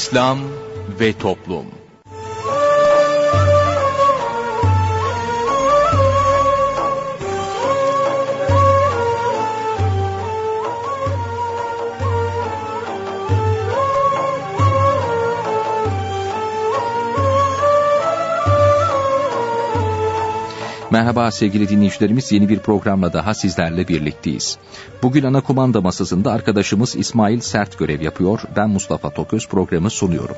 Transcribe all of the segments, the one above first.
İslam ve Toplum Merhaba sevgili dinleyicilerimiz yeni bir programla daha sizlerle birlikteyiz. Bugün ana kumanda masasında arkadaşımız İsmail Sert görev yapıyor. Ben Mustafa Toköz programı sunuyorum.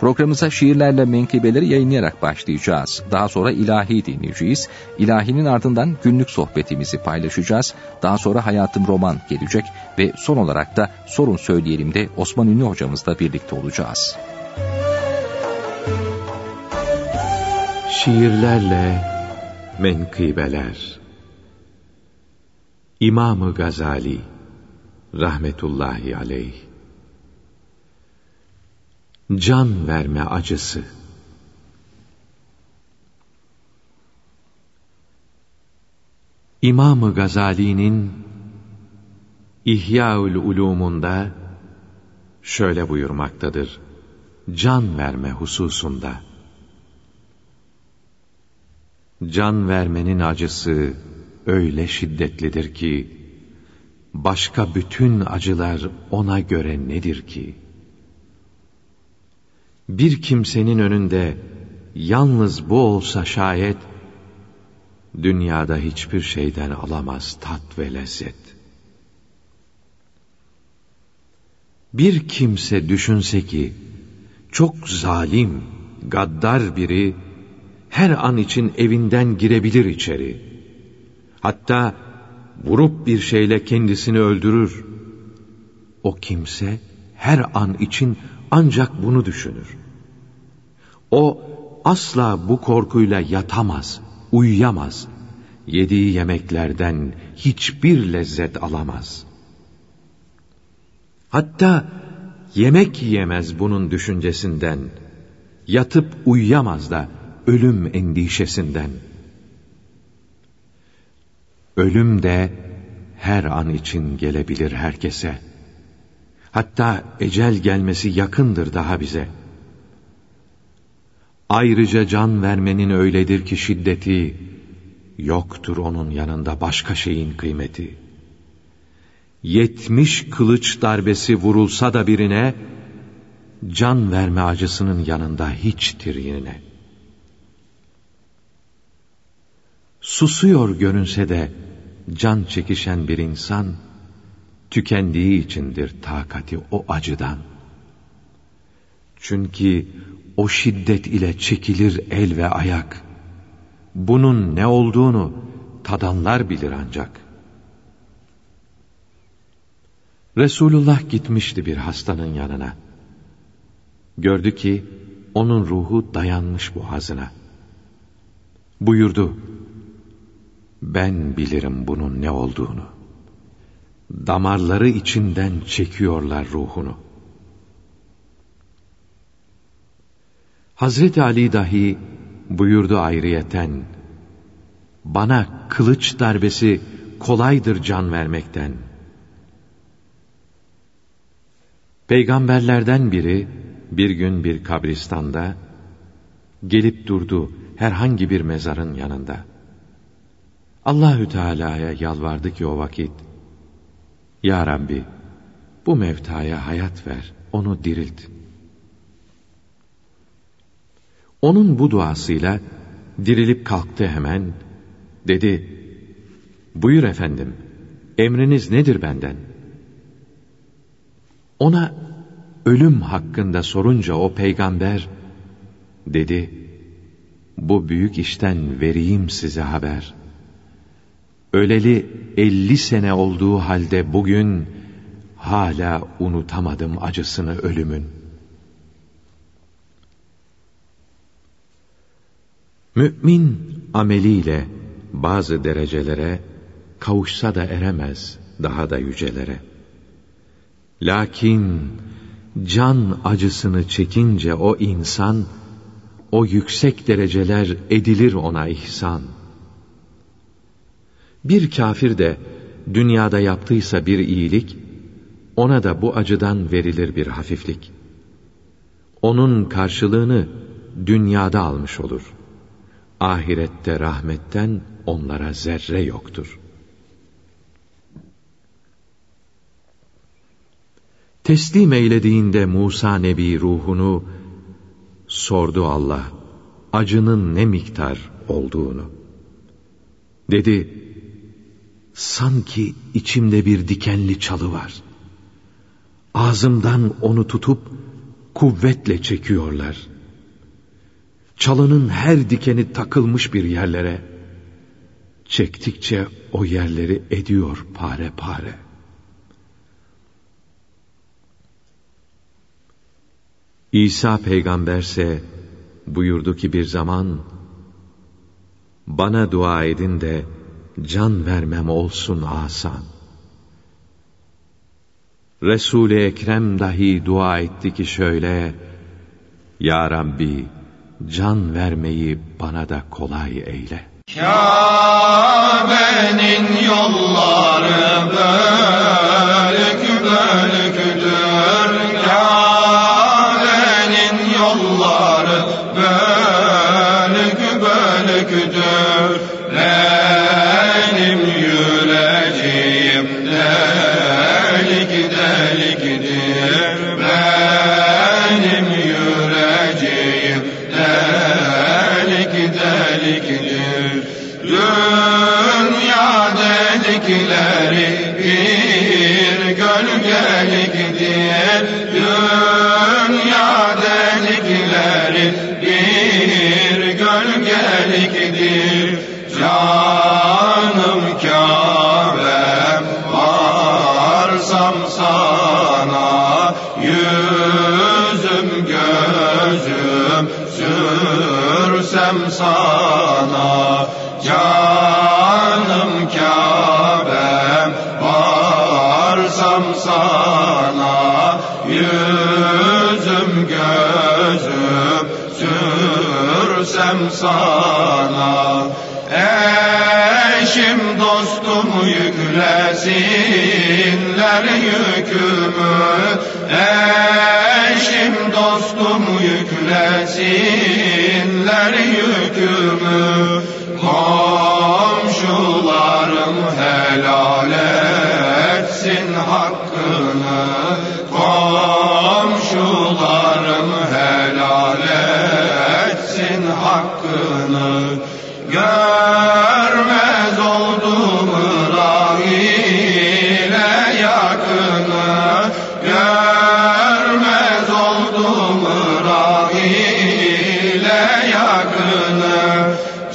Programımıza şiirlerle menkıbeleri yayınlayarak başlayacağız. Daha sonra ilahi dinleyeceğiz. İlahinin ardından günlük sohbetimizi paylaşacağız. Daha sonra Hayatım Roman gelecek ve son olarak da Sorun Söyleyelim de Osman Ünlü hocamızla birlikte olacağız. Şiirlerle Menkıbeler. İmam-ı Gazali rahmetullahi aleyh. Can verme acısı. İmam-ı Gazali'nin İhyaül Ulumunda şöyle buyurmaktadır. Can verme hususunda Can vermenin acısı öyle şiddetlidir ki, başka bütün acılar ona göre nedir ki? Bir kimsenin önünde yalnız bu olsa şayet, dünyada hiçbir şeyden alamaz tat ve lezzet. Bir kimse düşünse ki, çok zalim, gaddar biri, her an için evinden girebilir içeri. Hatta vurup bir şeyle kendisini öldürür. O kimse her an için ancak bunu düşünür. O asla bu korkuyla yatamaz, uyuyamaz. Yediği yemeklerden hiçbir lezzet alamaz. Hatta yemek yiyemez bunun düşüncesinden. Yatıp uyuyamaz da ölüm endişesinden. Ölüm de her an için gelebilir herkese. Hatta ecel gelmesi yakındır daha bize. Ayrıca can vermenin öyledir ki şiddeti, yoktur onun yanında başka şeyin kıymeti. Yetmiş kılıç darbesi vurulsa da birine, can verme acısının yanında hiçtir yine.'' Susuyor görünse de can çekişen bir insan, tükendiği içindir takati o acıdan. Çünkü o şiddet ile çekilir el ve ayak. Bunun ne olduğunu tadanlar bilir ancak. Resulullah gitmişti bir hastanın yanına. Gördü ki onun ruhu dayanmış boğazına. Buyurdu, ben bilirim bunun ne olduğunu. Damarları içinden çekiyorlar ruhunu. Hazreti Ali dahi buyurdu ayrıyeten, bana kılıç darbesi kolaydır can vermekten. Peygamberlerden biri bir gün bir kabristanda gelip durdu herhangi bir mezarın yanında.'' Allahü Teala'ya yalvardı ki o vakit, Ya Rabbi, bu mevtaya hayat ver, onu dirilt. Onun bu duasıyla dirilip kalktı hemen, dedi, Buyur efendim, emriniz nedir benden? Ona ölüm hakkında sorunca o peygamber, dedi, Bu büyük işten vereyim size haber.'' Öleli elli sene olduğu halde bugün hala unutamadım acısını ölümün. Mümin ameliyle bazı derecelere kavuşsa da eremez daha da yücelere. Lakin can acısını çekince o insan, o yüksek dereceler edilir ona ihsan.'' Bir kafir de dünyada yaptıysa bir iyilik, ona da bu acıdan verilir bir hafiflik. onun karşılığını dünyada almış olur. Ahirette rahmetten onlara zerre yoktur. Teslim eylediğinde Musa Nebi ruhunu sordu Allah acının ne miktar olduğunu. Dedi, sanki içimde bir dikenli çalı var. Ağzımdan onu tutup kuvvetle çekiyorlar. Çalının her dikeni takılmış bir yerlere, çektikçe o yerleri ediyor pare pare. İsa peygamberse buyurdu ki bir zaman, bana dua edin de can vermem olsun asan. Resul-i Ekrem dahi dua etti ki şöyle, Ya Rabbi, can vermeyi bana da kolay eyle. Kabe'nin yolları bölük bölüktür. Sana. Eşim dostum yüklesinler yükümü. Eşim dostum yüklesinler yükümü. Komşularım helal etsin hakkını. Komşularım görmez oldum rahile yakını. Görmez oldum rahile yakını.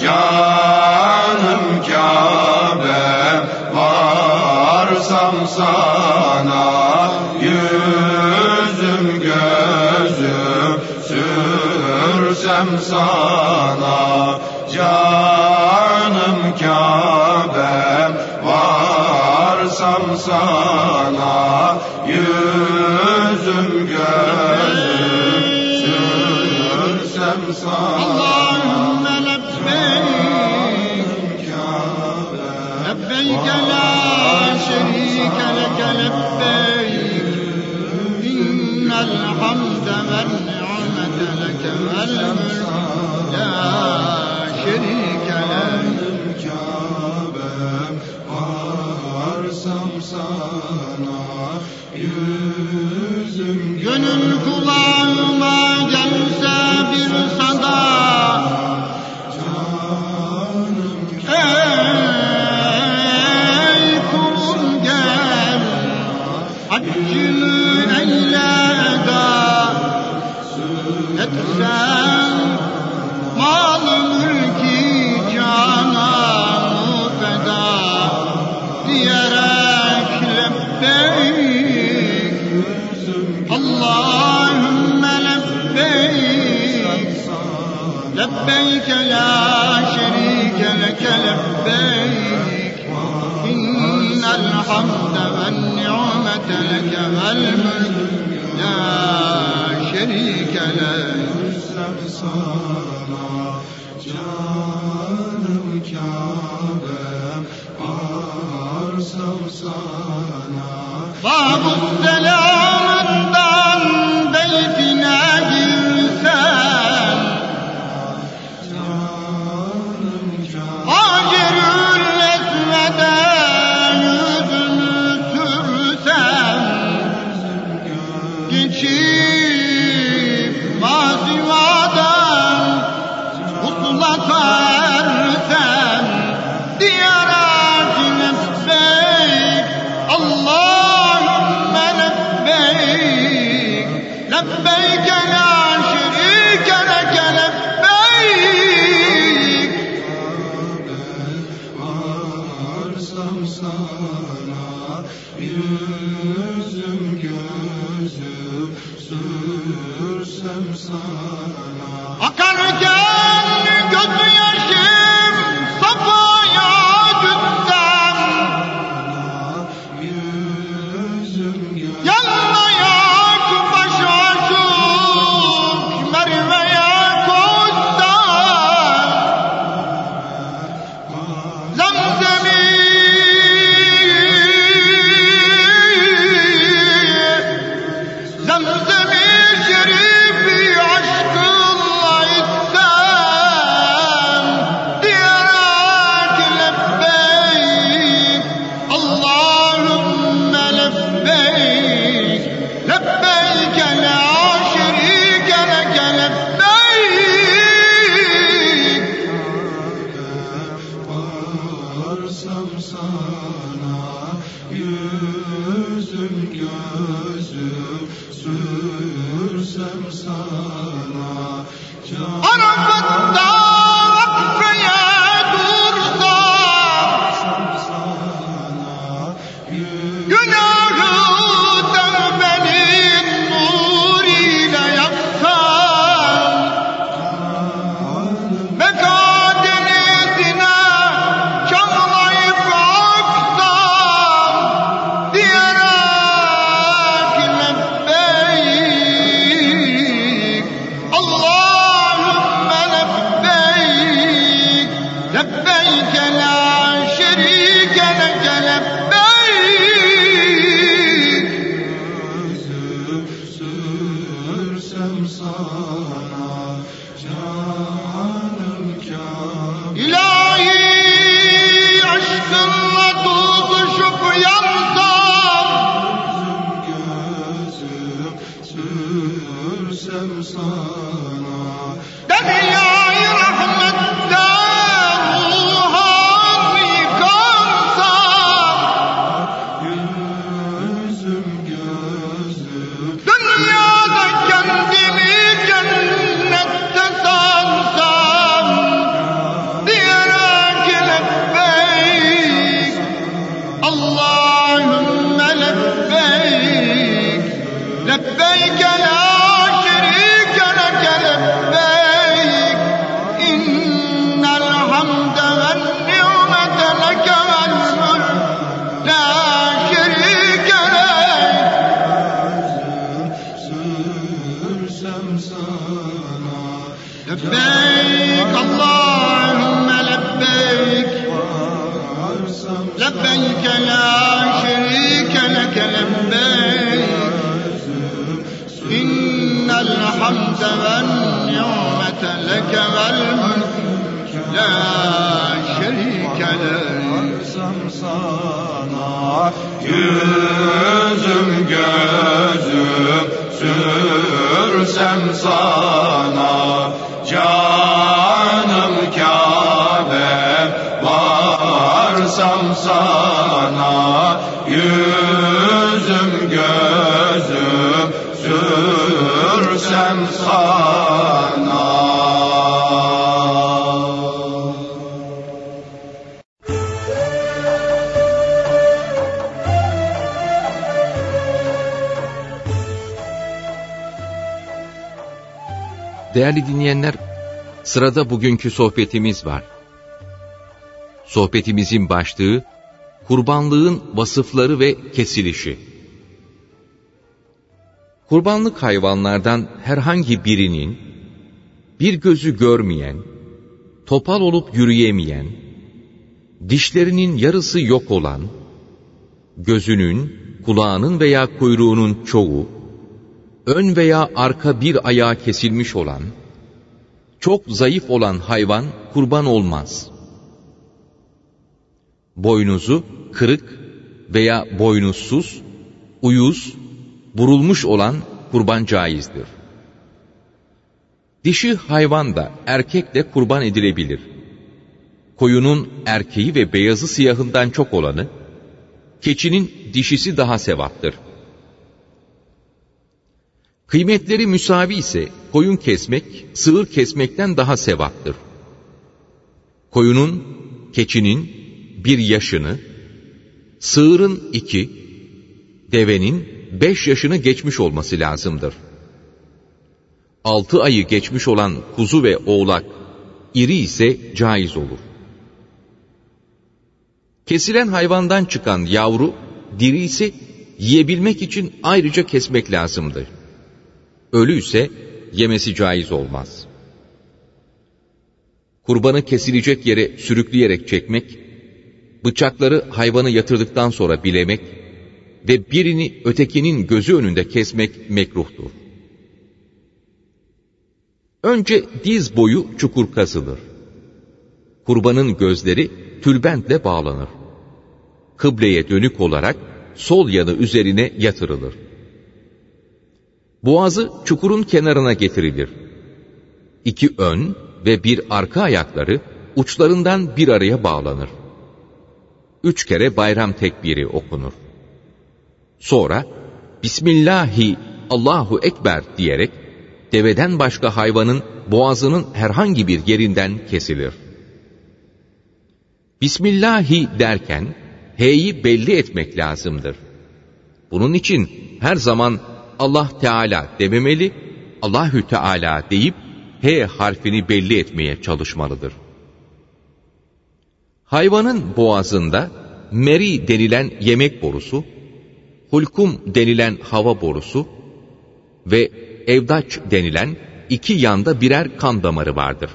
Canım Kabe'm varsam sana yüzüm gözüm sürsem sana canım Kabe'm varsam sana yüzüm gözüm sürsem sana sana yüzüm Gönül kulağıma gele Özlem sana canım Kabe'm Arsam sana. Babun delal لبيك sellem sana. Lebbeyk Allahümme lebbeyk. Lebbeyk la şerike leke lebbeyk. İnnel hamde vel ni'mete leke vel mülk La şerike leke sana. Yüzüm gözüm sözüm sürsem sana Canım Kabe varsam sana Yüzüm gözüm sürsem sana Değerli dinleyenler, sırada bugünkü sohbetimiz var. Sohbetimizin başlığı, kurbanlığın vasıfları ve kesilişi. Kurbanlık hayvanlardan herhangi birinin, bir gözü görmeyen, topal olup yürüyemeyen, dişlerinin yarısı yok olan, gözünün, kulağının veya kuyruğunun çoğu, ön veya arka bir ayağı kesilmiş olan, çok zayıf olan hayvan kurban olmaz. Boynuzu kırık veya boynuzsuz, uyuz, burulmuş olan kurban caizdir. Dişi hayvan da erkek de kurban edilebilir. Koyunun erkeği ve beyazı siyahından çok olanı, keçinin dişisi daha sevaptır. Kıymetleri müsavi ise koyun kesmek, sığır kesmekten daha sevaptır. Koyunun, keçinin bir yaşını, sığırın iki, devenin beş yaşını geçmiş olması lazımdır. Altı ayı geçmiş olan kuzu ve oğlak, iri ise caiz olur. Kesilen hayvandan çıkan yavru, diri ise yiyebilmek için ayrıca kesmek lazımdır. Ölü ise yemesi caiz olmaz. Kurbanı kesilecek yere sürükleyerek çekmek, bıçakları hayvanı yatırdıktan sonra bilemek ve birini ötekinin gözü önünde kesmek mekruhtur. Önce diz boyu çukur kazılır. Kurbanın gözleri tülbentle bağlanır. Kıbleye dönük olarak sol yanı üzerine yatırılır. Boğazı çukurun kenarına getirilir. İki ön ve bir arka ayakları uçlarından bir araya bağlanır. üç kere bayram tekbiri okunur. Sonra Bismillahi Allahu Ekber diyerek deveden başka hayvanın boğazının herhangi bir yerinden kesilir. Bismillahi derken H'yi belli etmek lazımdır. Bunun için her zaman Allah Teala dememeli, Allahü Teala deyip H harfini belli etmeye çalışmalıdır. Hayvanın boğazında meri denilen yemek borusu, hulkum denilen hava borusu ve evdaç denilen iki yanda birer kan damarı vardır.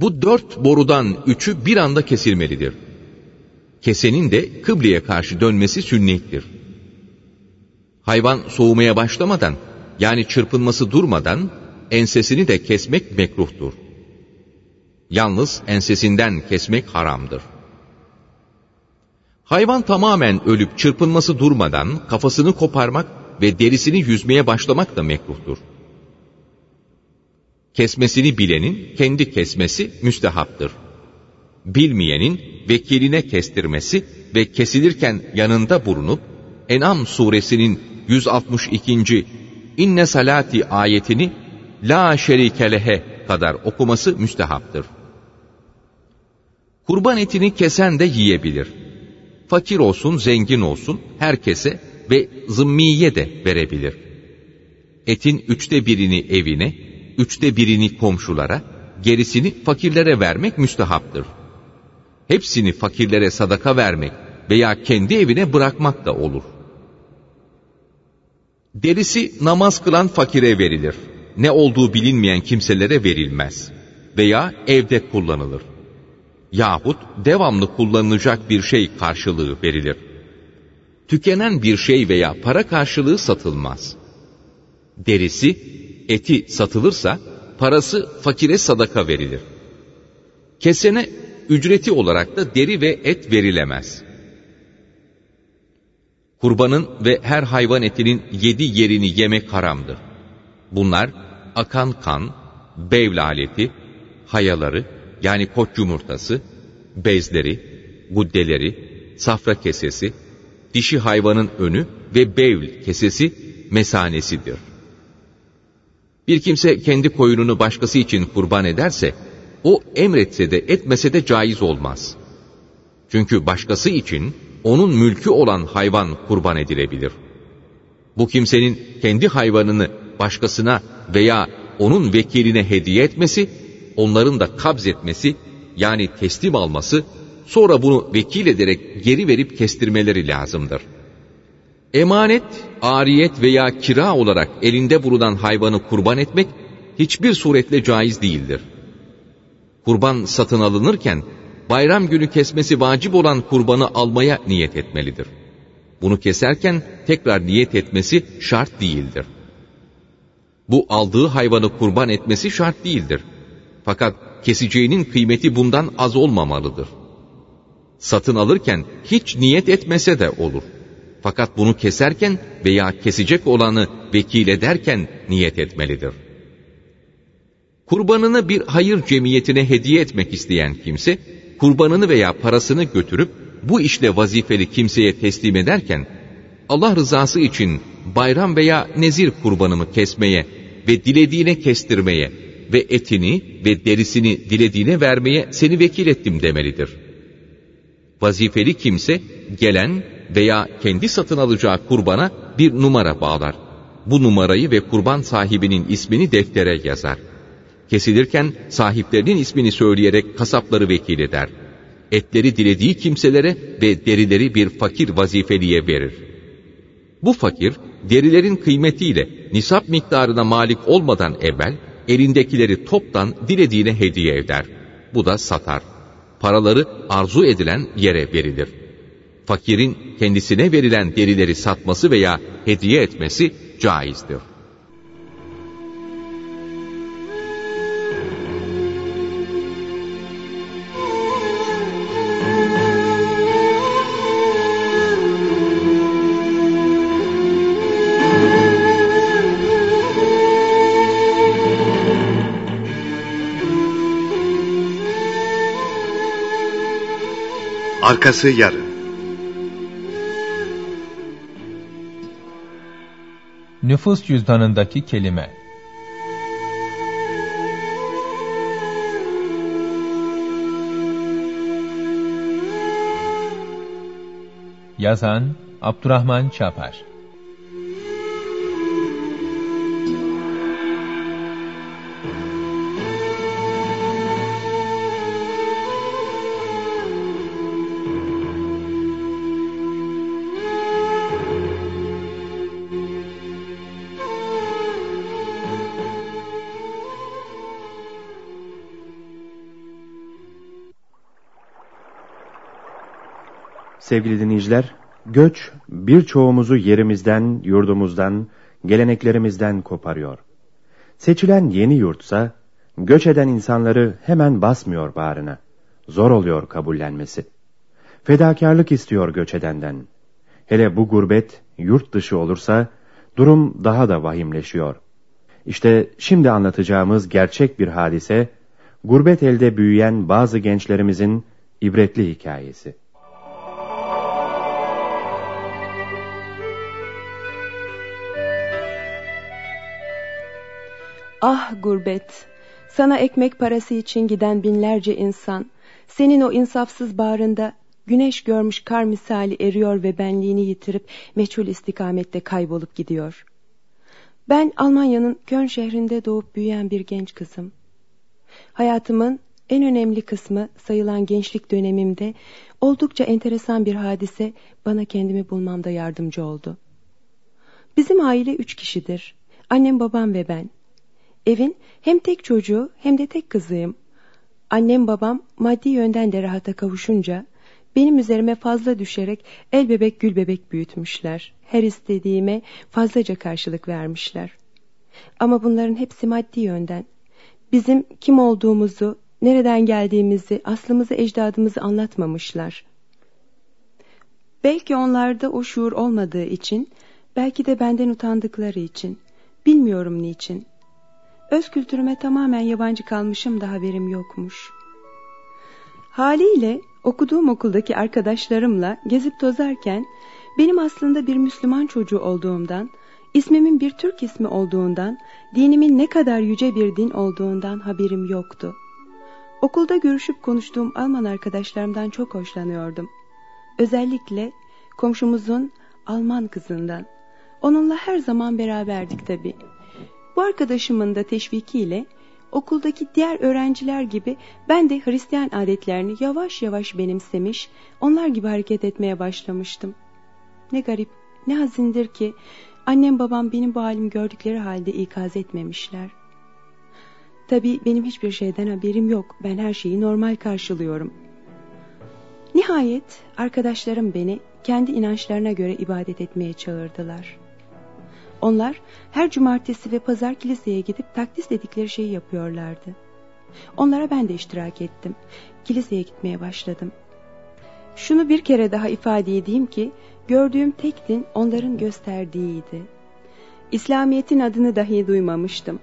Bu dört borudan üçü bir anda kesilmelidir. Kesenin de kıbleye karşı dönmesi sünnettir. Hayvan soğumaya başlamadan, yani çırpınması durmadan, ensesini de kesmek mekruhtur. Yalnız ensesinden kesmek haramdır. Hayvan tamamen ölüp çırpınması durmadan kafasını koparmak ve derisini yüzmeye başlamak da mekruhtur. Kesmesini bilenin kendi kesmesi müstehaptır. Bilmeyenin vekiline kestirmesi ve kesilirken yanında bulunup En'am suresinin 162. İnne salati ayetini la şerikelehe kadar okuması müstehaptır. Kurban etini kesen de yiyebilir. Fakir olsun, zengin olsun, herkese ve zımmiye de verebilir. Etin üçte birini evine, üçte birini komşulara, gerisini fakirlere vermek müstehaptır. Hepsini fakirlere sadaka vermek veya kendi evine bırakmak da olur. Derisi namaz kılan fakire verilir. Ne olduğu bilinmeyen kimselere verilmez. Veya evde kullanılır. Yahut devamlı kullanılacak bir şey karşılığı verilir. Tükenen bir şey veya para karşılığı satılmaz. Derisi, eti satılırsa parası fakire sadaka verilir. Kesene ücreti olarak da deri ve et verilemez. Kurbanın ve her hayvan etinin yedi yerini yemek haramdır. Bunlar akan kan, bevl aleti, hayaları yani koç yumurtası, bezleri, guddeleri, safra kesesi, dişi hayvanın önü ve bevl kesesi mesanesidir. Bir kimse kendi koyununu başkası için kurban ederse, o emretse de etmese de caiz olmaz. Çünkü başkası için onun mülkü olan hayvan kurban edilebilir. Bu kimsenin kendi hayvanını başkasına veya onun vekiline hediye etmesi, onların da kabz etmesi yani teslim alması, sonra bunu vekil ederek geri verip kestirmeleri lazımdır. Emanet, ariyet veya kira olarak elinde bulunan hayvanı kurban etmek hiçbir suretle caiz değildir. Kurban satın alınırken bayram günü kesmesi vacip olan kurbanı almaya niyet etmelidir. Bunu keserken tekrar niyet etmesi şart değildir. Bu aldığı hayvanı kurban etmesi şart değildir. Fakat keseceğinin kıymeti bundan az olmamalıdır. Satın alırken hiç niyet etmese de olur. Fakat bunu keserken veya kesecek olanı vekil ederken niyet etmelidir. Kurbanını bir hayır cemiyetine hediye etmek isteyen kimse, kurbanını veya parasını götürüp bu işle vazifeli kimseye teslim ederken, Allah rızası için bayram veya nezir kurbanımı kesmeye ve dilediğine kestirmeye ve etini ve derisini dilediğine vermeye seni vekil ettim demelidir. Vazifeli kimse gelen veya kendi satın alacağı kurbana bir numara bağlar. Bu numarayı ve kurban sahibinin ismini deftere yazar. Kesilirken sahiplerinin ismini söyleyerek kasapları vekil eder. Etleri dilediği kimselere ve derileri bir fakir vazifeliye verir. Bu fakir derilerin kıymetiyle nisap miktarına malik olmadan evvel elindekileri toptan dilediğine hediye eder. Bu da satar. Paraları arzu edilen yere verilir. Fakirin kendisine verilen derileri satması veya hediye etmesi caizdir. Arkası yarın. Nüfus cüzdanındaki kelime. Yazan Abdurrahman Çapar Sevgili dinleyiciler, göç birçoğumuzu yerimizden, yurdumuzdan, geleneklerimizden koparıyor. Seçilen yeni yurtsa, göç eden insanları hemen basmıyor bağrına. Zor oluyor kabullenmesi. Fedakarlık istiyor göç edenden. Hele bu gurbet yurt dışı olursa, durum daha da vahimleşiyor. İşte şimdi anlatacağımız gerçek bir hadise, gurbet elde büyüyen bazı gençlerimizin ibretli hikayesi. Ah gurbet! Sana ekmek parası için giden binlerce insan, senin o insafsız bağrında güneş görmüş kar misali eriyor ve benliğini yitirip meçhul istikamette kaybolup gidiyor. Ben Almanya'nın Köln şehrinde doğup büyüyen bir genç kızım. Hayatımın en önemli kısmı sayılan gençlik dönemimde oldukça enteresan bir hadise bana kendimi bulmamda yardımcı oldu. Bizim aile üç kişidir. Annem, babam ve ben. Evin hem tek çocuğu hem de tek kızıyım. Annem babam maddi yönden de rahata kavuşunca benim üzerime fazla düşerek el bebek gül bebek büyütmüşler. Her istediğime fazlaca karşılık vermişler. Ama bunların hepsi maddi yönden. Bizim kim olduğumuzu, nereden geldiğimizi, aslımızı, ecdadımızı anlatmamışlar. Belki onlarda o şuur olmadığı için, belki de benden utandıkları için, bilmiyorum niçin. Öz kültürüme tamamen yabancı kalmışım da haberim yokmuş. Haliyle okuduğum okuldaki arkadaşlarımla gezip tozarken benim aslında bir Müslüman çocuğu olduğumdan, ismimin bir Türk ismi olduğundan, dinimin ne kadar yüce bir din olduğundan haberim yoktu. Okulda görüşüp konuştuğum Alman arkadaşlarımdan çok hoşlanıyordum. Özellikle komşumuzun Alman kızından. Onunla her zaman beraberdik tabii. Bu arkadaşımın da teşvikiyle okuldaki diğer öğrenciler gibi ben de Hristiyan adetlerini yavaş yavaş benimsemiş, onlar gibi hareket etmeye başlamıştım. Ne garip, ne hazindir ki annem babam benim bu halimi gördükleri halde ikaz etmemişler. Tabii benim hiçbir şeyden haberim yok. Ben her şeyi normal karşılıyorum. Nihayet arkadaşlarım beni kendi inançlarına göre ibadet etmeye çağırdılar. Onlar her cumartesi ve pazar kiliseye gidip takdis dedikleri şeyi yapıyorlardı. Onlara ben de iştirak ettim. Kiliseye gitmeye başladım. Şunu bir kere daha ifade edeyim ki gördüğüm tek din onların gösterdiğiydi. İslamiyet'in adını dahi duymamıştım.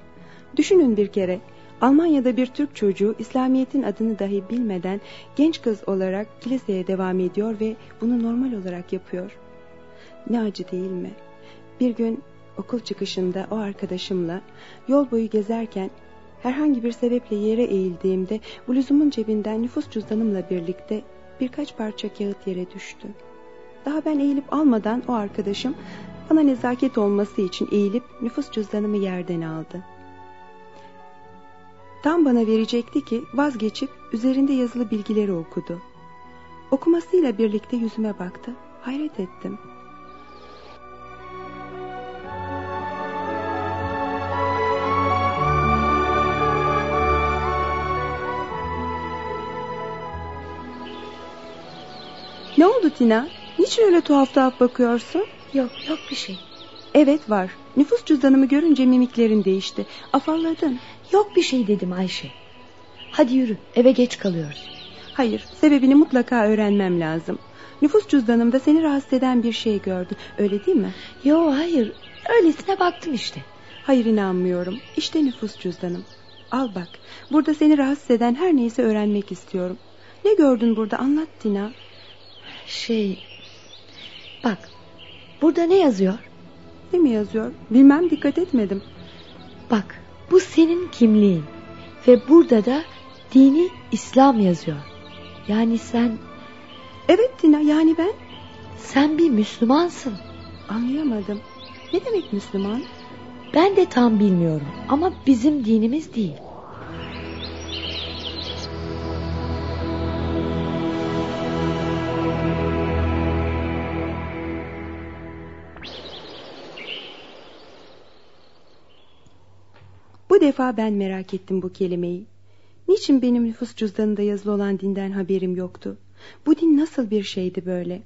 Düşünün bir kere Almanya'da bir Türk çocuğu İslamiyet'in adını dahi bilmeden genç kız olarak kiliseye devam ediyor ve bunu normal olarak yapıyor. Ne acı değil mi? Bir gün okul çıkışında o arkadaşımla yol boyu gezerken herhangi bir sebeple yere eğildiğimde bluzumun cebinden nüfus cüzdanımla birlikte birkaç parça kağıt yere düştü. Daha ben eğilip almadan o arkadaşım bana nezaket olması için eğilip nüfus cüzdanımı yerden aldı. Tam bana verecekti ki vazgeçip üzerinde yazılı bilgileri okudu. Okumasıyla birlikte yüzüme baktı. Hayret ettim. Ne oldu Tina? Niçin öyle tuhaf tuhaf bakıyorsun? Yok yok bir şey. Evet var. Nüfus cüzdanımı görünce mimiklerin değişti. Afalladın. Yok bir şey dedim Ayşe. Hadi yürü eve geç kalıyoruz. Hayır sebebini mutlaka öğrenmem lazım. Nüfus cüzdanımda seni rahatsız eden bir şey gördüm. Öyle değil mi? Yo hayır öylesine baktım işte. Hayır inanmıyorum. İşte nüfus cüzdanım. Al bak. Burada seni rahatsız eden her neyse öğrenmek istiyorum. Ne gördün burada anlat Tina. Şey... Bak, burada ne yazıyor? Ne mi yazıyor? Bilmem dikkat etmedim. Bak, bu senin kimliğin. Ve burada da dini İslam yazıyor. Yani sen... Evet Tina, yani ben... Sen bir Müslümansın. Anlayamadım. Ne demek Müslüman? Ben de tam bilmiyorum ama bizim dinimiz değil. Bu defa ben merak ettim bu kelimeyi. Niçin benim nüfus cüzdanında yazılı olan dinden haberim yoktu? Bu din nasıl bir şeydi böyle?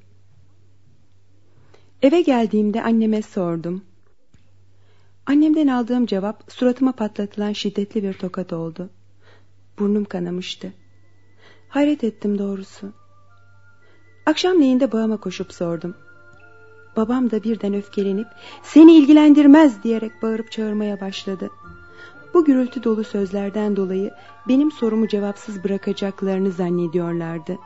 Eve geldiğimde anneme sordum. Annemden aldığım cevap suratıma patlatılan şiddetli bir tokat oldu. Burnum kanamıştı. Hayret ettim doğrusu. Akşamleyin de babama koşup sordum. Babam da birden öfkelenip seni ilgilendirmez diyerek bağırıp çağırmaya başladı. Bu gürültü dolu sözlerden dolayı benim sorumu cevapsız bırakacaklarını zannediyorlardı.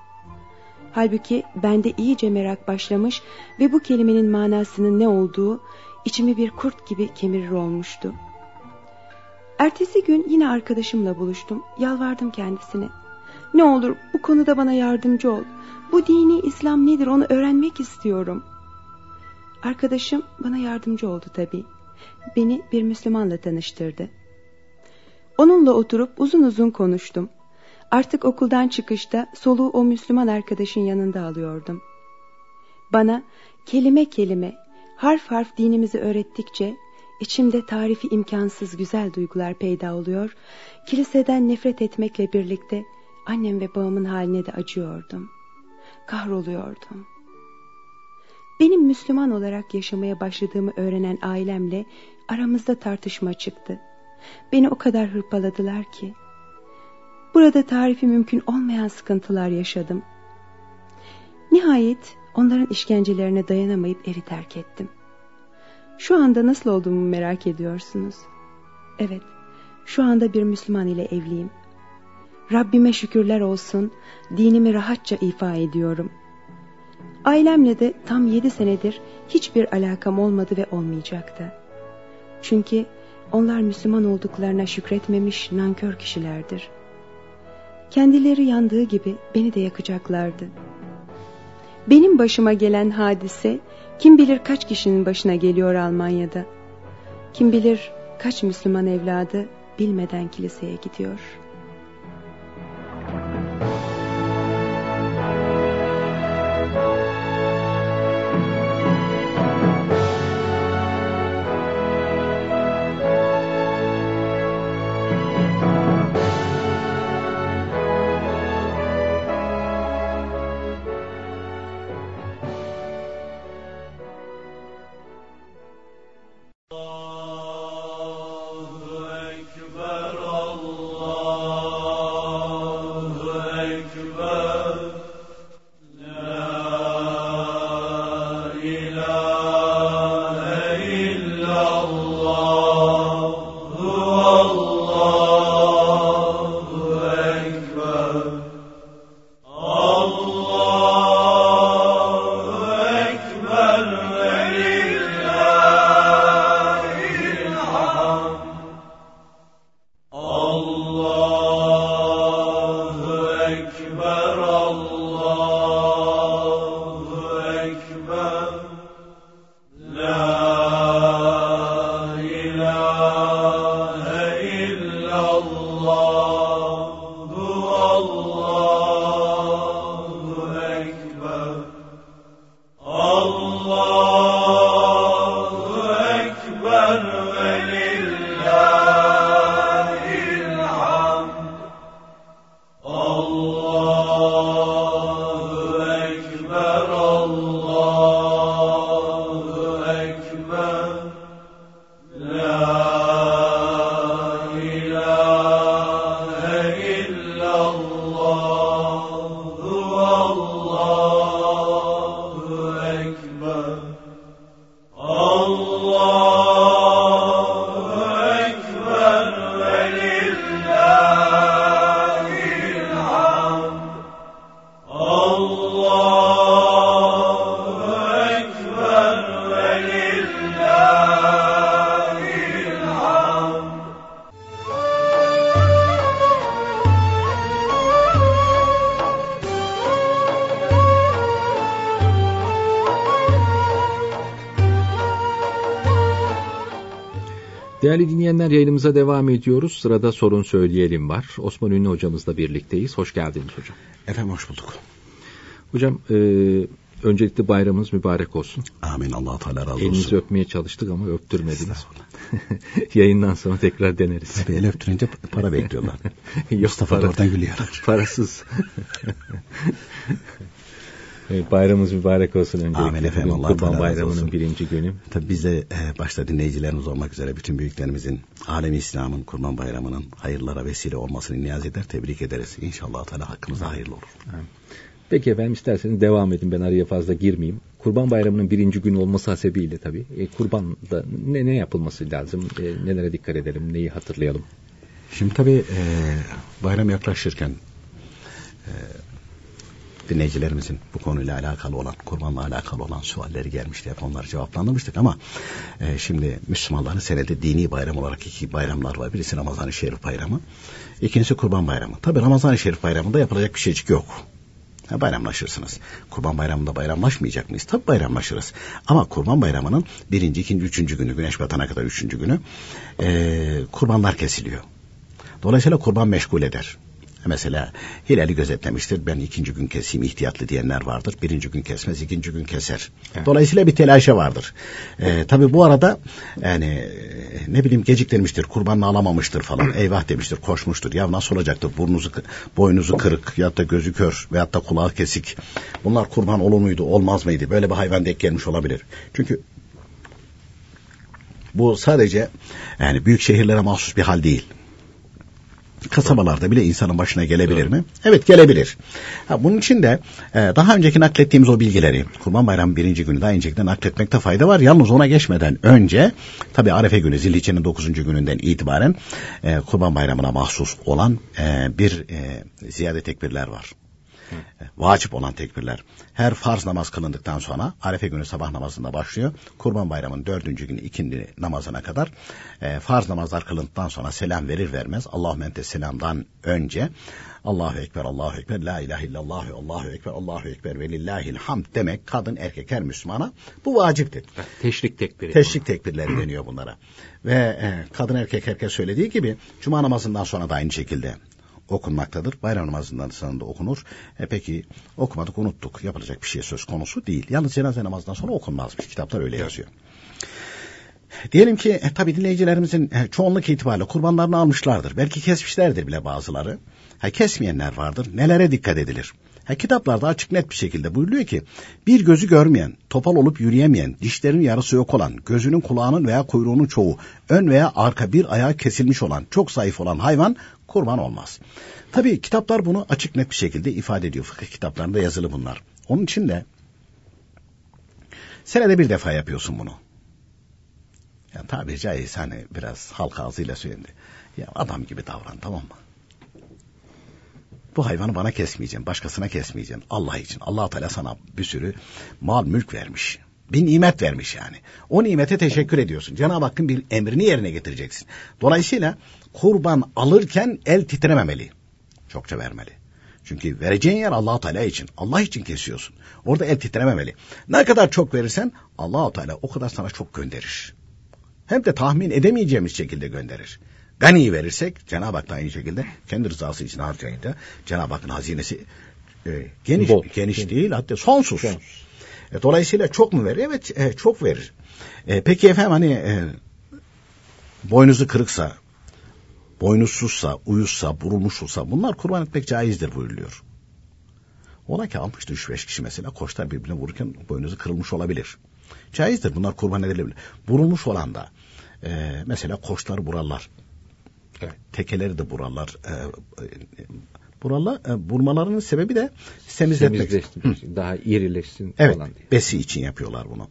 Halbuki bende iyice merak başlamış ve bu kelimenin manasının ne olduğu içimi bir kurt gibi kemirir olmuştu. Ertesi gün yine arkadaşımla buluştum. Yalvardım kendisine. Ne olur bu konuda bana yardımcı ol. Bu dini İslam nedir onu öğrenmek istiyorum. Arkadaşım bana yardımcı oldu tabii. Beni bir Müslümanla tanıştırdı. Onunla oturup uzun uzun konuştum. Artık okuldan çıkışta soluğu o Müslüman arkadaşın yanında alıyordum. Bana kelime kelime, harf harf dinimizi öğrettikçe içimde tarifi imkansız güzel duygular peyda oluyor. Kiliseden nefret etmekle birlikte annem ve babamın haline de acıyordum. Kahroluyordum. Benim Müslüman olarak yaşamaya başladığımı öğrenen ailemle aramızda tartışma çıktı. Beni o kadar hırpaladılar ki Burada tarifi mümkün olmayan sıkıntılar yaşadım. Nihayet onların işkencelerine dayanamayıp evi terk ettim. Şu anda nasıl olduğumu merak ediyorsunuz. Evet, şu anda bir Müslüman ile evliyim. Rabbime şükürler olsun, dinimi rahatça ifa ediyorum. Ailemle de tam yedi senedir hiçbir alakam olmadı ve olmayacaktı. Çünkü onlar Müslüman olduklarına şükretmemiş nankör kişilerdir. Kendileri yandığı gibi beni de yakacaklardı. Benim başıma gelen hadise kim bilir kaç kişinin başına geliyor Almanya'da. Kim bilir kaç Müslüman evladı bilmeden kiliseye gidiyor.'' Bismillah. Değerli dinleyenler yayınımıza devam ediyoruz. Sırada sorun söyleyelim var. Osman Ünlü hocamızla birlikteyiz. Hoş geldiniz hocam. Efendim hoş bulduk. Hocam e, öncelikle bayramınız mübarek olsun. Amin allah Teala razı olsun. Elinizi öpmeye çalıştık ama öptürmediniz. Yayından sonra tekrar deneriz. Tabii el öptürünce para bekliyorlar. Yok, Mustafa para, da oradan gülüyor. Parasız. Evet, bayramımız mübarek olsun öncelikle. Amin efendim. Allah Kurban Bayramı'nın olsun. birinci günü. Tabii biz de e, başta dinleyicilerimiz olmak üzere bütün büyüklerimizin alemi İslam'ın Kurban Bayramı'nın hayırlara vesile olmasını niyaz eder, tebrik ederiz. İnşallah Teala hakkımızda hayırlı olur. Evet. Peki efendim isterseniz devam edin ben araya fazla girmeyeyim. Kurban Bayramı'nın birinci günü olması hasebiyle tabii e, kurbanda ne, ne yapılması lazım, e, nelere dikkat edelim, neyi hatırlayalım? Şimdi tabii e, bayram yaklaşırken e, dinleyicilerimizin bu konuyla alakalı olan, kurbanla alakalı olan sualleri gelmişti. Hep onları cevaplandırmıştık ama e, şimdi Müslümanların senede dini bayram olarak iki bayramlar var. Birisi Ramazan-ı Şerif bayramı, ikincisi Kurban bayramı. Tabii Ramazan-ı Şerif bayramında yapılacak bir şeycik yok. Ha, bayramlaşırsınız. Kurban bayramında bayramlaşmayacak mıyız? Tabii bayramlaşırız. Ama kurban bayramının birinci, ikinci, üçüncü günü, güneş batana kadar üçüncü günü e, kurbanlar kesiliyor. Dolayısıyla kurban meşgul eder. Mesela hilali gözetlemiştir. Ben ikinci gün keseyim ihtiyatlı diyenler vardır. Birinci gün kesmez, ikinci gün keser. Evet. Dolayısıyla bir telaşa vardır. Ee, tabii bu arada yani ne bileyim geciktirmiştir, kurbanını alamamıştır falan. Eyvah demiştir, koşmuştur. Ya nasıl olacaktı? Burnuzu, boynuzu kırık ya da gözü kör veyahut da kulağı kesik. Bunlar kurban olur muydu, olmaz mıydı? Böyle bir hayvan denk gelmiş olabilir. Çünkü bu sadece yani büyük şehirlere mahsus bir hal değil kasabalarda bile insanın başına gelebilir mi? Evet gelebilir. Ha, bunun için de e, daha önceki naklettiğimiz o bilgileri Kurban Bayramı birinci günü daha öncekten nakletmekte fayda var. Yalnız ona geçmeden önce tabi Arefe günü Zilhicce'nin dokuzuncu gününden itibaren e, Kurban Bayramı'na mahsus olan e, bir e, ziyade tekbirler var. Vacip olan tekbirler. Her farz namaz kılındıktan sonra Arefe günü sabah namazında başlıyor. Kurban bayramının dördüncü günü ikindi namazına kadar e, farz namazlar kılındıktan sonra selam verir vermez Allahu mente selamdan önce Allahu Ekber, Allahu Ekber, La ilahe illallah, Allahu Ekber, Allahu Ekber ve lillahil hamd demek kadın erkek her Müslümana bu vaciptir. Teşrik tekbiri. Teşrik tekbirleri deniyor bunlara. Ve e, kadın erkek herkes söylediği gibi cuma namazından sonra da aynı şekilde okunmaktadır. Bayram namazından sonra da okunur. E peki okumadık unuttuk. Yapılacak bir şey söz konusu değil. Yalnız cenaze namazından sonra okunmazmış. Kitaplar öyle yazıyor. Diyelim ki e, tabi dinleyicilerimizin e, çoğunluk itibariyle kurbanlarını almışlardır. Belki kesmişlerdir bile bazıları. Ha, kesmeyenler vardır. Nelere dikkat edilir? Ha, kitaplarda açık net bir şekilde buyuruyor ki bir gözü görmeyen, topal olup yürüyemeyen, dişlerin yarısı yok olan, gözünün kulağının veya kuyruğunun çoğu, ön veya arka bir ayağı kesilmiş olan, çok zayıf olan hayvan kurban olmaz. Tabii kitaplar bunu açık net bir şekilde ifade ediyor. Fıkıh kitaplarında yazılı bunlar. Onun için de senede bir defa yapıyorsun bunu. Yani tabiri caizse hani biraz halk ağzıyla söylendi. Ya adam gibi davran tamam mı? Bu hayvanı bana kesmeyeceğim, başkasına kesmeyeceğim. Allah için. Allah Teala sana bir sürü mal mülk vermiş. Bir nimet vermiş yani. O nimete teşekkür ediyorsun. Cenab-ı Hakk'ın bir emrini yerine getireceksin. Dolayısıyla kurban alırken el titrememeli. Çokça vermeli. Çünkü vereceğin yer allah Teala için. Allah için kesiyorsun. Orada el titrememeli. Ne kadar çok verirsen allah Teala o kadar sana çok gönderir. Hem de tahmin edemeyeceğimiz şekilde gönderir. Gani verirsek Cenab-ı Hak da aynı şekilde kendi rızası için harcayınca Cenab-ı Hakk'ın hazinesi e, geniş Bol. geniş değil hatta sonsuz. sonsuz. E, dolayısıyla çok mu verir? Evet e, çok verir. E, peki efendim hani e, boynuzu kırıksa, boynuzsuzsa, uyuzsa, burulmuşsa bunlar kurban etmek caizdir buyuruluyor. Ola ki almıştı üç beş kişi mesela koçlar birbirine vururken boynuzu kırılmış olabilir. Caizdir bunlar kurban edilebilir. Burulmuş olan da e, mesela koçlar burarlar. Evet. Tekeleri de burarlar. E, e, burarlar, e, vurmalarının sebebi de temizletmek. Daha irileşsin evet, falan diye. besi için yapıyorlar bunu.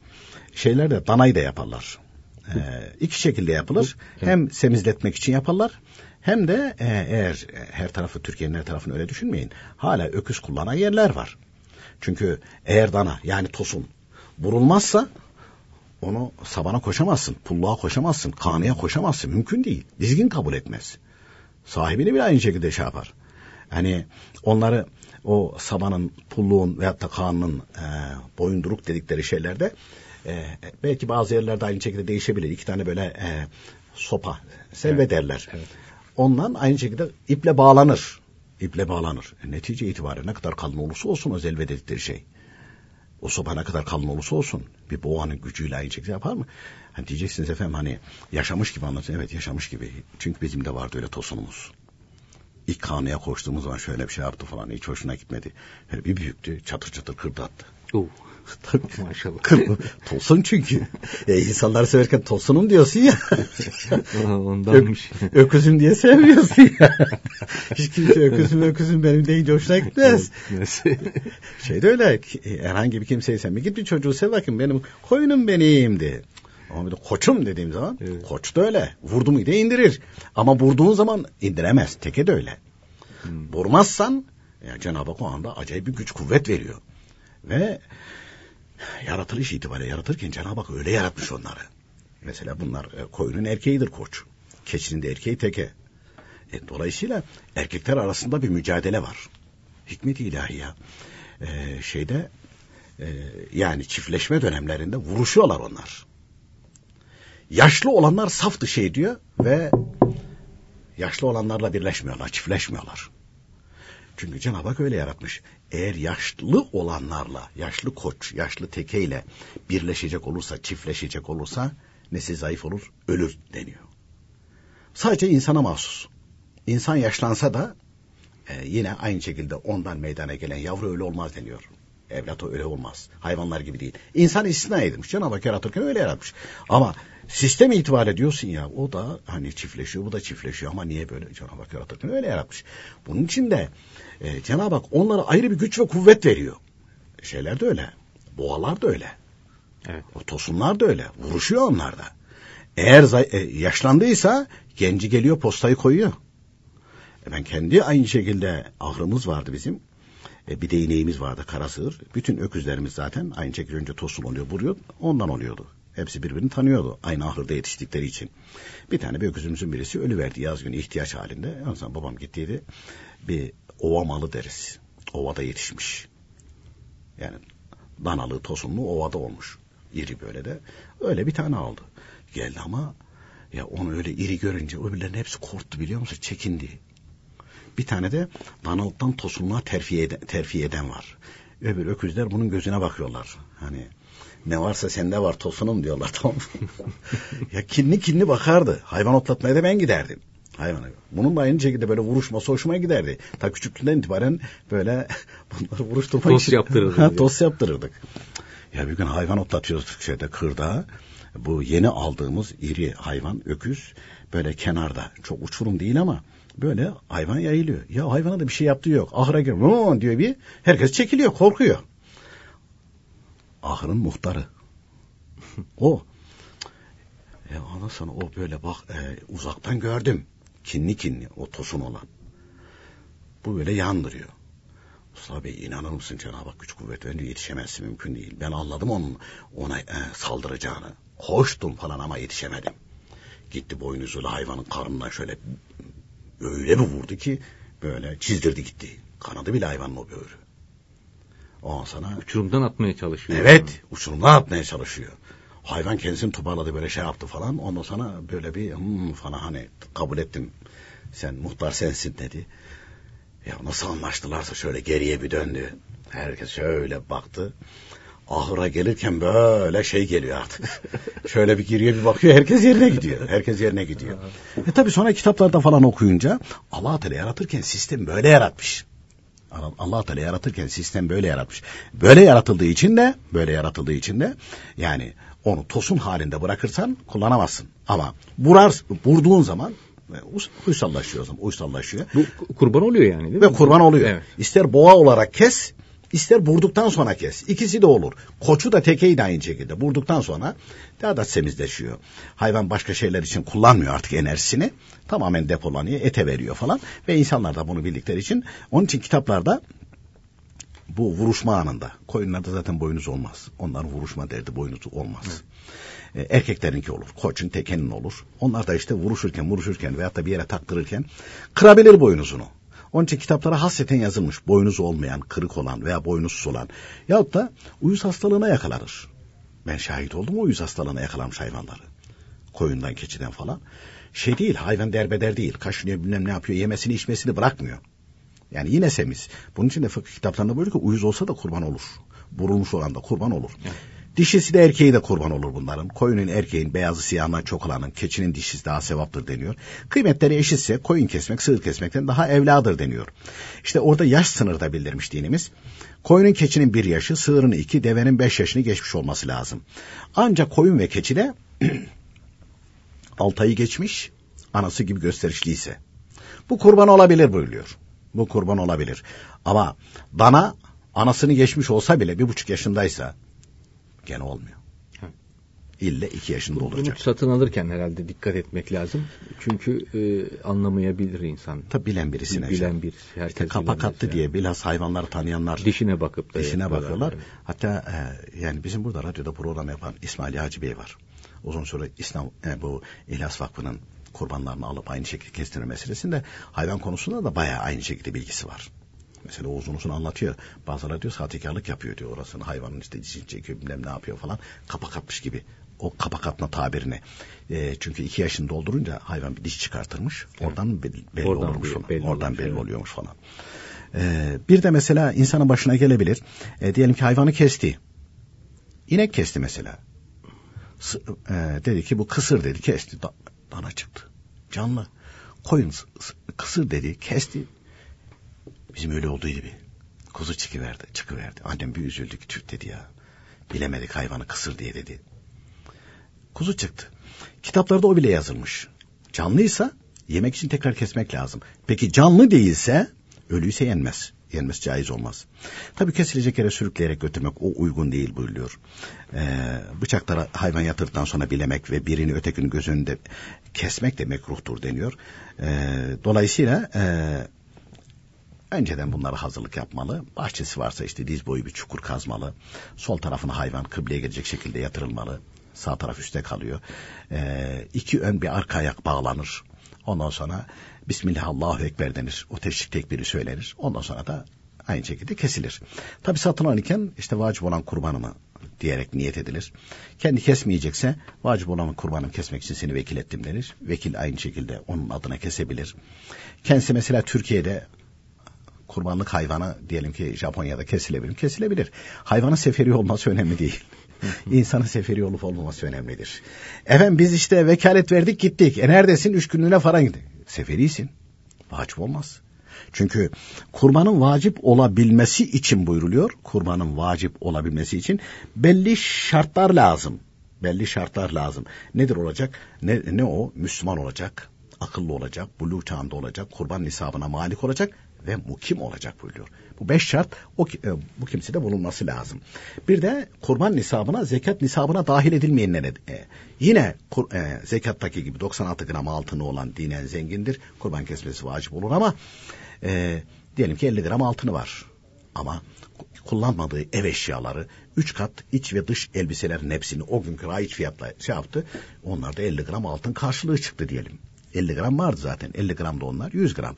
Şeyler de danayı da yaparlar. E, iki şekilde yapılır. Evet. Hem semizletmek için yaparlar. Hem de e, eğer her tarafı Türkiye'nin her tarafını öyle düşünmeyin. Hala öküz kullanan yerler var. Çünkü eğer dana yani tosun vurulmazsa onu sabana koşamazsın, pulluğa koşamazsın, kanıya koşamazsın. Mümkün değil. Dizgin kabul etmez. Sahibini bile aynı şekilde şey yapar. Hani onları o sabanın, pulluğun veyahut da kanının e, boyunduruk dedikleri şeylerde e, belki bazı yerlerde aynı şekilde değişebilir. İki tane böyle e, sopa, selve derler. Ondan aynı şekilde iple bağlanır. İple bağlanır. E, netice itibariyle ne kadar kalın olursa olsun o zelve dedikleri şey. O sopa ne kadar kalın olursa olsun bir boğanın gücüyle aynı şekilde yapar mı? Hani diyeceksiniz efendim hani yaşamış gibi anlatın. Evet yaşamış gibi. Çünkü bizim de vardı öyle tosunumuz. İlk kanıya koştuğumuz zaman şöyle bir şey yaptı falan. Hiç hoşuna gitmedi. Böyle bir büyüktü. Çatır çatır kırdı attı. Oo. Tabii. Maşallah. Tosun çünkü. e, insanları severken tosunum diyorsun ya. Ondanmış. Ö- öküzüm diye sevmiyorsun ya. Hiç kimse öküzüm öküzüm benim deyince hoşuna gitmez. şey de öyle. ki, Herhangi bir kimseyi sevme. Git bir çocuğu sev bakayım benim koyunum benim de. Ama bir de koçum dediğim zaman Evet. koç da öyle. Vurdu mu indirir. Ama vurduğun zaman indiremez. Teke de öyle. Vurmazsan ya Cenab-ı Hak o anda acayip bir güç kuvvet veriyor. Ve yaratılış itibariyle yaratırken Cenab-ı Hak öyle yaratmış onları. Mesela bunlar e, koyunun erkeğidir koç. Keçinin de erkeği teke. E, dolayısıyla erkekler arasında bir mücadele var. Hikmet-i ilahiye. E, şeyde e, yani çiftleşme dönemlerinde vuruşuyorlar onlar. Yaşlı olanlar saf dışı ediyor ve yaşlı olanlarla birleşmiyorlar, çiftleşmiyorlar. Çünkü Cenab-ı Hak öyle yaratmış. Eğer yaşlı olanlarla, yaşlı koç, yaşlı tekeyle birleşecek olursa, çiftleşecek olursa nesi zayıf olur, ölür deniyor. Sadece insana mahsus. İnsan yaşlansa da e, yine aynı şekilde ondan meydana gelen yavru öyle olmaz deniyor. Evlat öyle olmaz. Hayvanlar gibi değil. İnsan istisna edilmiş. Cenab-ı Hak yaratırken öyle yaratmış. Ama sistem itibariyle diyorsun ya o da hani çiftleşiyor bu da çiftleşiyor ama niye böyle Cenab-ı Hak yaratırken öyle yaratmış. Bunun için de e, Cenab-ı Hak onlara ayrı bir güç ve kuvvet veriyor. Şeyler de öyle. Boğalar da öyle. Evet. O tosunlar da öyle. Vuruşuyor onlar da. Eğer e, yaşlandıysa genci geliyor postayı koyuyor. E, ben kendi aynı şekilde ahırımız vardı bizim. E, bir de ineğimiz vardı kara sığır. Bütün öküzlerimiz zaten aynı şekilde önce tosun oluyor vuruyor. Ondan oluyordu. Hepsi birbirini tanıyordu. Aynı ahırda yetiştikleri için. Bir tane bir öküzümüzün birisi ölüverdi yaz günü ihtiyaç halinde. O zaman babam gittiydi. Bir ova malı deriz. Ovada yetişmiş. Yani danalı tosunlu ovada olmuş. İri böyle de. Öyle bir tane aldı. Geldi ama ya onu öyle iri görünce öbürlerin hepsi korktu biliyor musun? Çekindi. Bir tane de danalıktan tosunluğa terfi eden, terfi eden var. Öbür öküzler bunun gözüne bakıyorlar. Hani ne varsa sende var tosunum diyorlar tamam ya kinli kinli bakardı. Hayvan otlatmaya da ben giderdim. Hayvana. Bununla aynı şekilde böyle vuruşması hoşuma giderdi. Ta küçüklüğünden itibaren böyle bunları vuruşturmak Tost için. yaptırırdın Ha. Tost yaptırırdık. Ya bir gün hayvan otlatıyorduk şeyde kırda. Bu yeni aldığımız iri hayvan öküz böyle kenarda çok uçurum değil ama böyle hayvan yayılıyor. Ya hayvana da bir şey yaptığı yok. Ahıra gir "Vuu!" diyor bir. Herkes çekiliyor korkuyor. Ahırın muhtarı. o. Ya ondan sonra o böyle bak e, uzaktan gördüm. Kinli kinli o tosun olan. Bu böyle yandırıyor. Mustafa Bey inanır mısın Cenab-ı Hak güç kuvvet verince yetişemezsin mümkün değil. Ben anladım onun ona e, saldıracağını. Koştum falan ama yetişemedim. Gitti boynuzuyla hayvanın karnından şöyle öyle bir vurdu ki böyle çizdirdi gitti. Kanadı bile hayvanın o böğrü. Ondan sonra Uçurumdan atmaya çalışıyor. Evet, uçurumdan atmaya çalışıyor. Hayvan kendisini toparladı böyle şey yaptı falan. Ondan sonra böyle bir hmm falan hani kabul ettim. Sen muhtar sensin dedi. Ya nasıl anlaştılarsa şöyle geriye bir döndü. Herkes şöyle baktı. Ahıra gelirken böyle şey geliyor artık. şöyle bir giriyor bir bakıyor herkes yerine gidiyor. Herkes yerine gidiyor. E tabi sonra kitaplarda falan okuyunca Allah Teala yaratırken sistem böyle yaratmış. Allah Teala yaratırken sistem böyle yaratmış. Böyle yaratıldığı için de böyle yaratıldığı için de yani onu tosun halinde bırakırsan kullanamazsın. Ama vurar vurduğun zaman e, uysallaşıyor zaman uysallaşıyor. Bu kurban oluyor yani değil mi? Ve kurban oluyor. Evet. İster boğa olarak kes, ister vurduktan sonra kes. İkisi de olur. Koçu da tekeyi de aynı şekilde. Vurduktan sonra daha da semizleşiyor. Hayvan başka şeyler için kullanmıyor artık enerjisini. Tamamen depolanıyor, ete veriyor falan. Ve insanlar da bunu bildikleri için. Onun için kitaplarda bu vuruşma anında. Koyunlarda zaten boynuz olmaz. Onlar vuruşma derdi boynuzu olmaz. E, erkeklerinki olur. Koçun tekenin olur. Onlar da işte vuruşurken vuruşurken veyahut da bir yere taktırırken kırabilir boynuzunu. Onun için kitaplara hasreten yazılmış. Boynuzu olmayan, kırık olan veya boynuzsuz olan. Yahut da uyuz hastalığına yakalanır. Ben şahit oldum o uyuz hastalığına yakalanmış hayvanları. koyundan, keçiden falan. Şey değil, hayvan derbeder değil. Kaşınıyor bilmem ne yapıyor, yemesini içmesini bırakmıyor. Yani yine semiz. Bunun için de fıkıh kitaplarında böyle ki uyuz olsa da kurban olur. Vurulmuş olan da kurban olur. Evet. Dişisi de erkeği de kurban olur bunların. Koyunun erkeğin beyazı siyahından çok olanın, keçinin dişisi daha sevaptır deniyor. Kıymetleri eşitse koyun kesmek sığır kesmekten daha evladır deniyor. İşte orada yaş sınırı da bildirmiş dinimiz. Koyunun keçinin bir yaşı, sığırın iki, devenin beş yaşını geçmiş olması lazım. Ancak koyun ve keçi de altı ayı geçmiş, anası gibi gösterişliyse. Bu kurban olabilir buyuruyor. Bu kurban olabilir. Ama dana anasını geçmiş olsa bile bir buçuk yaşındaysa gene olmuyor. İlle iki yaşında olacak. Bunu satın alırken herhalde dikkat etmek lazım. Çünkü e, anlamayabilir insan. Tabi bilen birisine. Bilen birisi. Herkes işte kapak attı yani. diye bilhas hayvanları tanıyanlar. Dişine bakıp da. Dişine bakıyorlar. Yani. Hatta e, yani bizim burada radyoda program yapan İsmail Hacı Bey var. Uzun süre İslam e, bu İhlas Vakfı'nın kurbanlarını alıp aynı şekilde kestirme meselesinde hayvan konusunda da bayağı aynı şekilde bilgisi var. Mesela uzun uzun anlatıyor. Bazıları diyor sahtekarlık yapıyor diyor orasını. Hayvanın işte dişini çekiyor bilmem ne yapıyor falan. Kapak atmış gibi. O kapak atma tabirini. E, çünkü iki yaşını doldurunca hayvan bir diş çıkartırmış. Oradan belli, belli Oradan olurmuş falan. Belli Oradan olmuş, belli evet. oluyormuş falan. E, bir de mesela insanın başına gelebilir. E, diyelim ki hayvanı kesti. İnek kesti mesela. S e, dedi ki bu kısır dedi kesti. Da dana çıktı. Canlı. Koyun kısır dedi kesti Bizim öyle olduğu gibi. Kuzu çıkıverdi, çıkıverdi. Annem bir üzüldük, tüh dedi ya. Bilemedik hayvanı kısır diye dedi. Kuzu çıktı. Kitaplarda o bile yazılmış. Canlıysa yemek için tekrar kesmek lazım. Peki canlı değilse ölüyse yenmez. Yenmesi caiz olmaz. Tabii kesilecek yere sürükleyerek götürmek o uygun değil buyuruyor. Ee, bıçaklara hayvan yatırdıktan sonra bilemek ve birini ötekinin göz önünde kesmek de mekruhtur deniyor. Ee, dolayısıyla e, Önceden bunlara hazırlık yapmalı. Bahçesi varsa işte diz boyu bir çukur kazmalı. Sol tarafına hayvan kıbleye gelecek şekilde yatırılmalı. Sağ taraf üstte kalıyor. Ee, iki ön bir arka ayak bağlanır. Ondan sonra Bismillah Allahu Ekber denir. O teşrik tekbiri söylenir. Ondan sonra da aynı şekilde kesilir. Tabi satın alırken işte vacip olan kurbanımı diyerek niyet edilir. Kendi kesmeyecekse vacip olan kurbanım kesmek için seni vekil ettim denir. Vekil aynı şekilde onun adına kesebilir. Kendisi mesela Türkiye'de kurbanlık hayvanı diyelim ki Japonya'da kesilebilir. Kesilebilir. Hayvanın seferi olması önemli değil. İnsanın seferi olup olmaması önemlidir. Efendim biz işte vekalet verdik gittik. E neredesin? Üç günlüğüne falan gittik. Seferisin. Vacip olmaz. Çünkü kurbanın vacip olabilmesi için buyruluyor. Kurbanın vacip olabilmesi için belli şartlar lazım. Belli şartlar lazım. Nedir olacak? Ne, ne o? Müslüman olacak, akıllı olacak, buluğ çağında olacak, kurban nisabına malik olacak ve mukim olacak buyuruyor. Bu beş şart o, e, bu kimsede bulunması lazım. Bir de kurban nisabına, zekat nisabına dahil edilmeyenlere e, yine kur, e, zekattaki gibi 96 gram altını olan dinen zengindir. Kurban kesmesi vacip olur ama e, diyelim ki 50 gram altını var. Ama kullanmadığı ev eşyaları, üç kat iç ve dış elbiselerin hepsini o günkü raiç fiyatla şey yaptı. Onlar da 50 gram altın karşılığı çıktı diyelim. 50 gram vardı zaten. 50 gram da onlar 100 gram.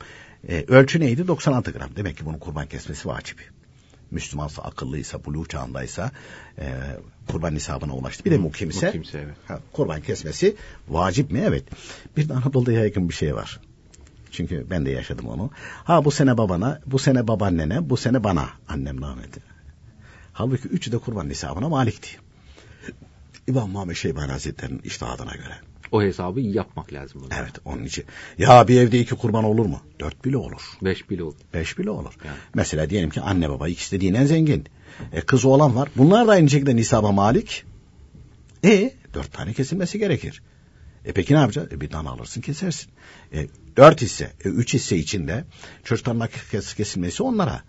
E, ölçü neydi? 96 gram. Demek ki bunun kurban kesmesi vacip. Müslümansa, akıllıysa, buluğ çağındaysa e, kurban nisabına ulaştı. Bir de mukimse, mukimse evet. ha, kurban kesmesi vacip mi? Evet. Bir de Anadolu'da yaygın bir şey var. Çünkü ben de yaşadım onu. Ha bu sene babana, bu sene babaannene, bu sene bana. Annem rahmetli. Halbuki üçü de kurban nisabına malikti. İmam Muhammed Şeybani Hazretleri'nin iştihadına göre. O hesabı iyi yapmak lazım. Burada. Evet onun için. Ya bir evde iki kurban olur mu? Dört bile olur. Beş bile olur. Beş bile olur. Yani. Mesela diyelim ki anne baba ikisi de dinen zengin. E, kız oğlan var. Bunlar da aynı şekilde nisaba malik. E dört tane kesilmesi gerekir. E peki ne yapacağız? E bir tane alırsın kesersin. E, dört hisse, e, üç hisse içinde çocukların kes, kesilmesi onlara.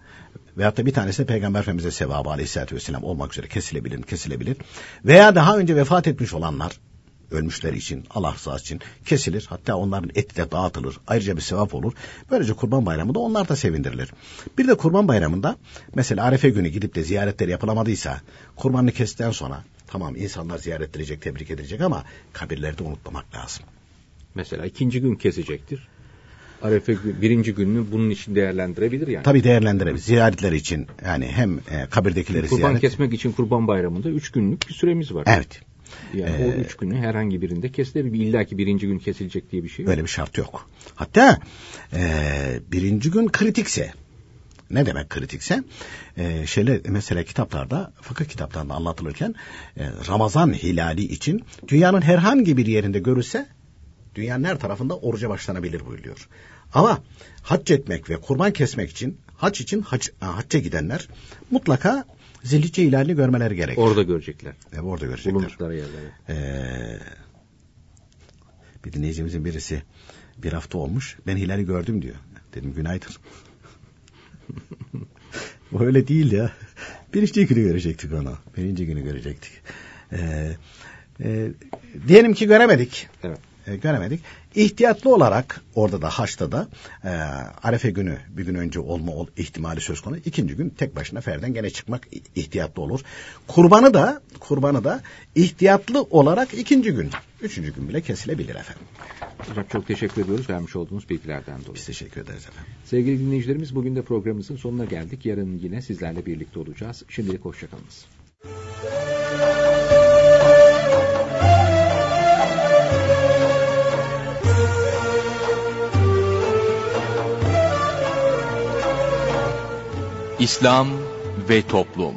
Veyahut da bir tanesi de Peygamber Efendimiz'e sevabı aleyhissalatü vesselam olmak üzere kesilebilir, kesilebilir. Veya daha önce vefat etmiş olanlar ölmüşler için, Allah rızası için kesilir. Hatta onların eti de dağıtılır. Ayrıca bir sevap olur. Böylece kurban bayramında onlar da sevindirilir. Bir de kurban bayramında mesela Arefe günü gidip de ziyaretleri yapılamadıysa kurbanını kestikten sonra tamam insanlar ziyaret edilecek, tebrik edilecek ama kabirlerde unutmamak lazım. Mesela ikinci gün kesecektir. Arefe birinci gününü bunun için değerlendirebilir yani. Tabii değerlendirebilir. Ziyaretler için yani hem e, kabirdekileri kurban ziyaret. Kurban kesmek için kurban bayramında üç günlük bir süremiz var. Evet. Yani Ee, o üç günü herhangi birinde kesilebilir. İlla ki birinci gün kesilecek diye bir şey yok. Öyle bir şart yok. Hatta e, birinci gün kritikse ne demek kritikse? E, şeyle mesela kitaplarda, fıkıh kitaplarında anlatılırken e, Ramazan hilali için dünyanın herhangi bir yerinde görülse dünyanın her tarafında oruca başlanabilir buyuruyor. Ama hac etmek ve kurban kesmek için hac için hac, hacca gidenler mutlaka Zilhicce hilalini görmeleri gerekir. Orada görecekler. Evet, orada görecekler. Bulundukları yerlere. Ee, bir dinleyicimizin birisi bir hafta olmuş. Ben hilali gördüm diyor. Dedim günaydın. Bu öyle değil ya. Birinci günü görecektik onu. Birinci günü görecektik. Ee, e, diyelim ki göremedik. Evet. E, göremedik. İhtiyatlı olarak orada da Haç'ta da e, Arefe günü bir gün önce olma ol, ihtimali söz konusu. İkinci gün tek başına ferden gene çıkmak ihtiyatlı olur. Kurbanı da kurbanı da ihtiyatlı olarak ikinci gün, üçüncü gün bile kesilebilir efendim. Hocam çok teşekkür ediyoruz vermiş olduğunuz bilgilerden dolayı. Biz teşekkür ederiz efendim. Sevgili dinleyicilerimiz bugün de programımızın sonuna geldik. Yarın yine sizlerle birlikte olacağız. Şimdilik hoşçakalınız. İslam ve Toplum